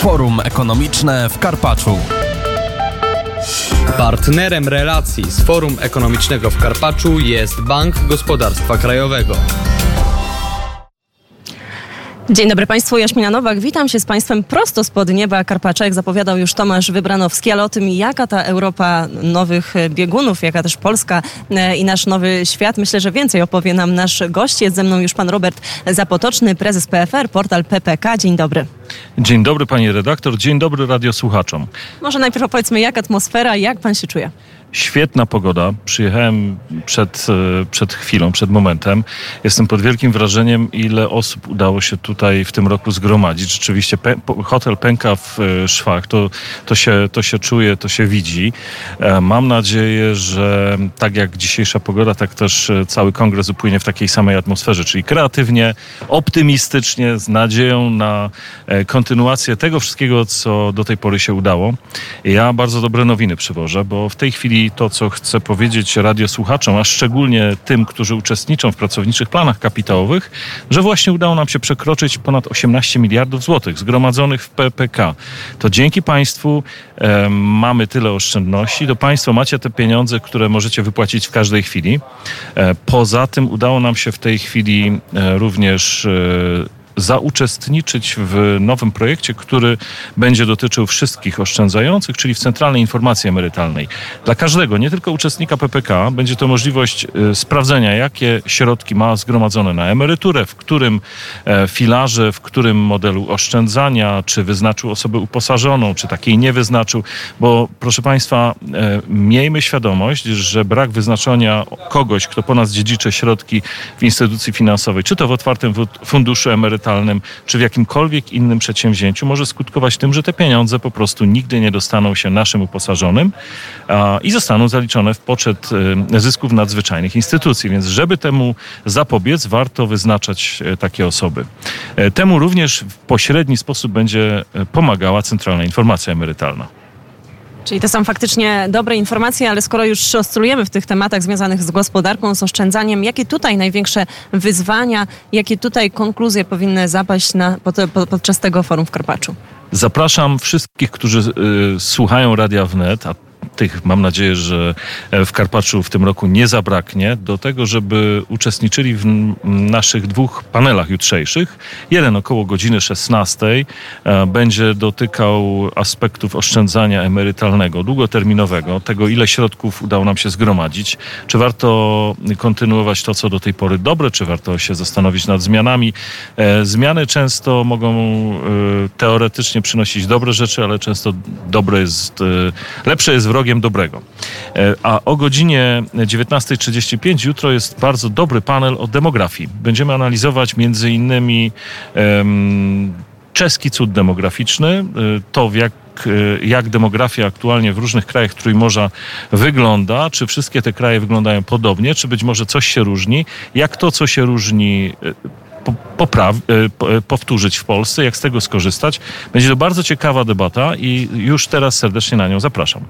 Forum Ekonomiczne w Karpaczu. Partnerem relacji z Forum Ekonomicznego w Karpaczu jest Bank Gospodarstwa Krajowego. Dzień dobry Państwu, Jaśmina Nowak. Witam się z Państwem prosto spod nieba Karpacza, jak zapowiadał już Tomasz Wybranowski, ale o tym, jaka ta Europa nowych biegunów, jaka też Polska e, i nasz nowy świat, myślę, że więcej opowie nam nasz gość. Jest ze mną już Pan Robert Zapotoczny, prezes PFR, portal PPK. Dzień dobry. Dzień dobry Pani redaktor, dzień dobry radiosłuchaczom. Może najpierw opowiedzmy, jak atmosfera, jak Pan się czuje? Świetna pogoda. Przyjechałem przed, e, przed chwilą, przed momentem. Jestem pod wielkim wrażeniem, ile osób udało się tutaj w tym roku zgromadzić. Rzeczywiście pe hotel pęka w e, szwach. To, to, się, to się czuje, to się widzi. E, mam nadzieję, że tak jak dzisiejsza pogoda, tak też cały kongres upłynie w takiej samej atmosferze, czyli kreatywnie, optymistycznie, z nadzieją na kontynuację tego wszystkiego, co do tej pory się udało. Ja bardzo dobre nowiny przywożę, bo w tej chwili to, co chcę powiedzieć radiosłuchaczom, a szczególnie tym, którzy uczestniczą w pracowniczych planach kapitałowych, że właśnie udało nam się przekroczyć ponad 18 miliardów złotych zgromadzonych w PPK. To dzięki Państwu e, mamy tyle oszczędności. Do Państwa macie te pieniądze, które możecie wypłacić w każdej chwili. E, poza tym udało nam się w tej chwili e, również e, zauczestniczyć w nowym projekcie, który będzie dotyczył wszystkich oszczędzających, czyli w centralnej informacji emerytalnej. Dla każdego, nie tylko uczestnika PPK, będzie to możliwość y, sprawdzenia, jakie środki ma zgromadzone na emeryturę, w którym e, filarze, w którym modelu oszczędzania, czy wyznaczył osobę uposażoną, czy takiej nie wyznaczył, bo proszę Państwa, e, miejmy świadomość, że brak wyznaczenia kogoś, kto po nas dziedziczy środki w instytucji finansowej, czy to w otwartym funduszu emerytalnym, emerytalnym czy w jakimkolwiek innym przedsięwzięciu może skutkować tym, że te pieniądze po prostu nigdy nie dostaną się naszym uposażonym i zostaną zaliczone w poczet y, zysków nadzwyczajnych instytucji. Więc żeby temu zapobiec, warto wyznaczać y, takie osoby. Y, temu również w pośredni sposób będzie pomagała Centralna Informacja Emerytalna. Czyli to są faktycznie dobre informacje, ale skoro już oscylujemy w tych tematach związanych z gospodarką, z oszczędzaniem, jakie tutaj największe wyzwania, jakie tutaj konkluzje powinny zapaść na, pod, pod, podczas tego forum w Karpaczu? Zapraszam wszystkich, którzy y, słuchają Radia Wnet, a tych mam nadzieję, że e, w Karpaczu w tym roku nie zabraknie, do tego, żeby uczestniczyli w naszych dwóch panelach jutrzejszych. Jeden około godziny 16 e, będzie dotykał aspektów oszczędzania emerytalnego, długoterminowego, tego ile środków udało nam się zgromadzić, czy warto kontynuować to, co do tej pory dobre, czy warto się zastanowić nad zmianami. E, zmiany często mogą teoretycznie przynosić dobre rzeczy, ale często dobre jest, lepsze jest wrogiem dobrego. E, a o godzinie 19.35 jutro jest bardzo dobry panel o demografii. Będziemy analizować między innymi um, czeski cud demograficzny, e, to w jak e, jak demografia aktualnie w różnych krajach Trójmorza wygląda, czy wszystkie te kraje wyglądają podobnie, czy być może coś się różni, jak to, co się różni popraw, powtórzyć w Polsce, jak z tego skorzystać. Będzie to bardzo ciekawa debata i już teraz serdecznie na nią zapraszam.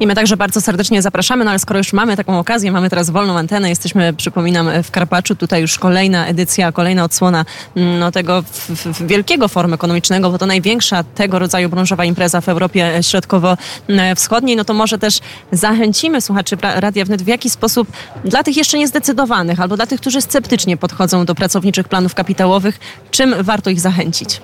I my także bardzo serdecznie zapraszamy, no ale skoro już mamy taką okazję, mamy teraz wolną antenę, jesteśmy, przypominam, w Karpaczu, tutaj już kolejna edycja, kolejna odsłona mm, no, tego wielkiego forum ekonomicznego, bo to największa tego rodzaju branżowa impreza w Europie Środkowo-Wschodniej, no to może też zachęcimy słuchaczy Radia Wnet w jaki sposób dla tych jeszcze niezdecydowanych albo dla tych, którzy sceptycznie podchodzą do pracowniczych planów kapitałowych, czym warto ich zachęcić?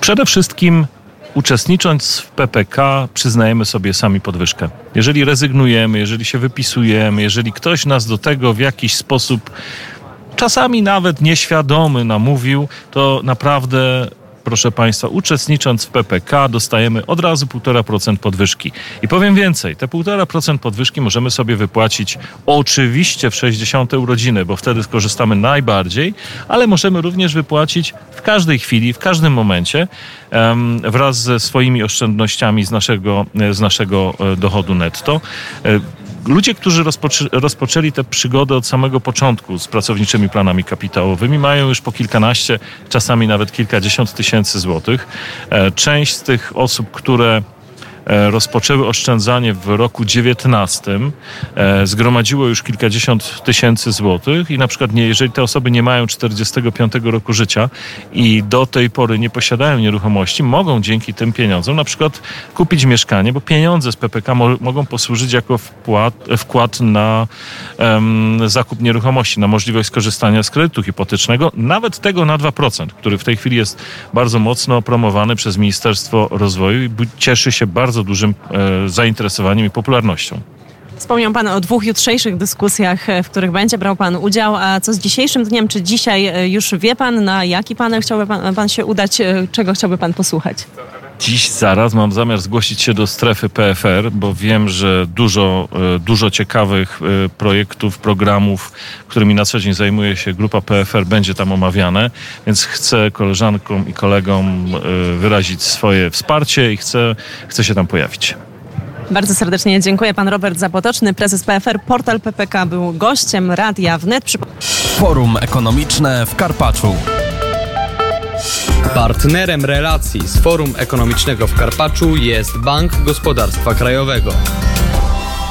Przede wszystkim uczestnicząc w PPK, przyznajemy sobie sami podwyżkę. Jeżeli rezygnujemy, jeżeli się wypisujemy, jeżeli ktoś nas do tego w jakiś sposób, czasami nawet nieświadomy, namówił, to naprawdę proszę Państwa, uczestnicząc w PPK dostajemy od razu 1,5% podwyżki. I powiem więcej, te 1,5% podwyżki możemy sobie wypłacić oczywiście w 60 urodziny, bo wtedy skorzystamy najbardziej, ale możemy również wypłacić w każdej chwili, w każdym momencie wraz ze swoimi oszczędnościami z naszego, z naszego e, dochodu netto. Ludzie, którzy rozpoczę, rozpoczęli tę przygodę od samego początku z pracowniczymi planami kapitałowymi, mają już po kilkanaście, czasami nawet kilkadziesiąt tysięcy złotych. E, część z tych osób, które rozpoczęły oszczędzanie w roku 19, e, zgromadziło już kilkadziesiąt tysięcy złotych i na przykład nie, jeżeli te osoby nie mają 45 roku życia i do tej pory nie posiadają nieruchomości, mogą dzięki tym pieniądzom na przykład kupić mieszkanie, bo pieniądze z PPK mo mogą posłużyć jako wkład, wkład na zakup nieruchomości, na możliwość skorzystania z kredytu hipotecznego, nawet tego na 2%, który w tej chwili jest bardzo mocno promowany przez Ministerstwo Rozwoju i cieszy się bardzo dużym e, zainteresowaniem i popularnością. Wspomniał Pan o dwóch jutrzejszych dyskusjach, e, w których będzie brał Pan udział. A co z dzisiejszym dniem? Czy dzisiaj e, już wie Pan, na jaki panel chciałby Pan, pan się udać? Czego chciałby Pan posłuchać? Dziś zaraz mam zamiar zgłosić się do strefy PFR, bo wiem, że dużo, e, dużo ciekawych e, projektów, programów, którymi na co dzień zajmuje się grupa PFR, będzie tam omawiane, więc chcę koleżankom i kolegom e, wyrazić swoje wsparcie i chcę, chcę się tam pojawić. Bardzo serdecznie dziękuję. Pan Robert Zapotoczny, prezes PFR. Portal PPK był gościem Radia Wnet. Przypo- Forum Ekonomiczne w Karpaczu. Partnerem relacji z Forum Ekonomicznego w Karpaczu jest Bank Gospodarstwa Krajowego.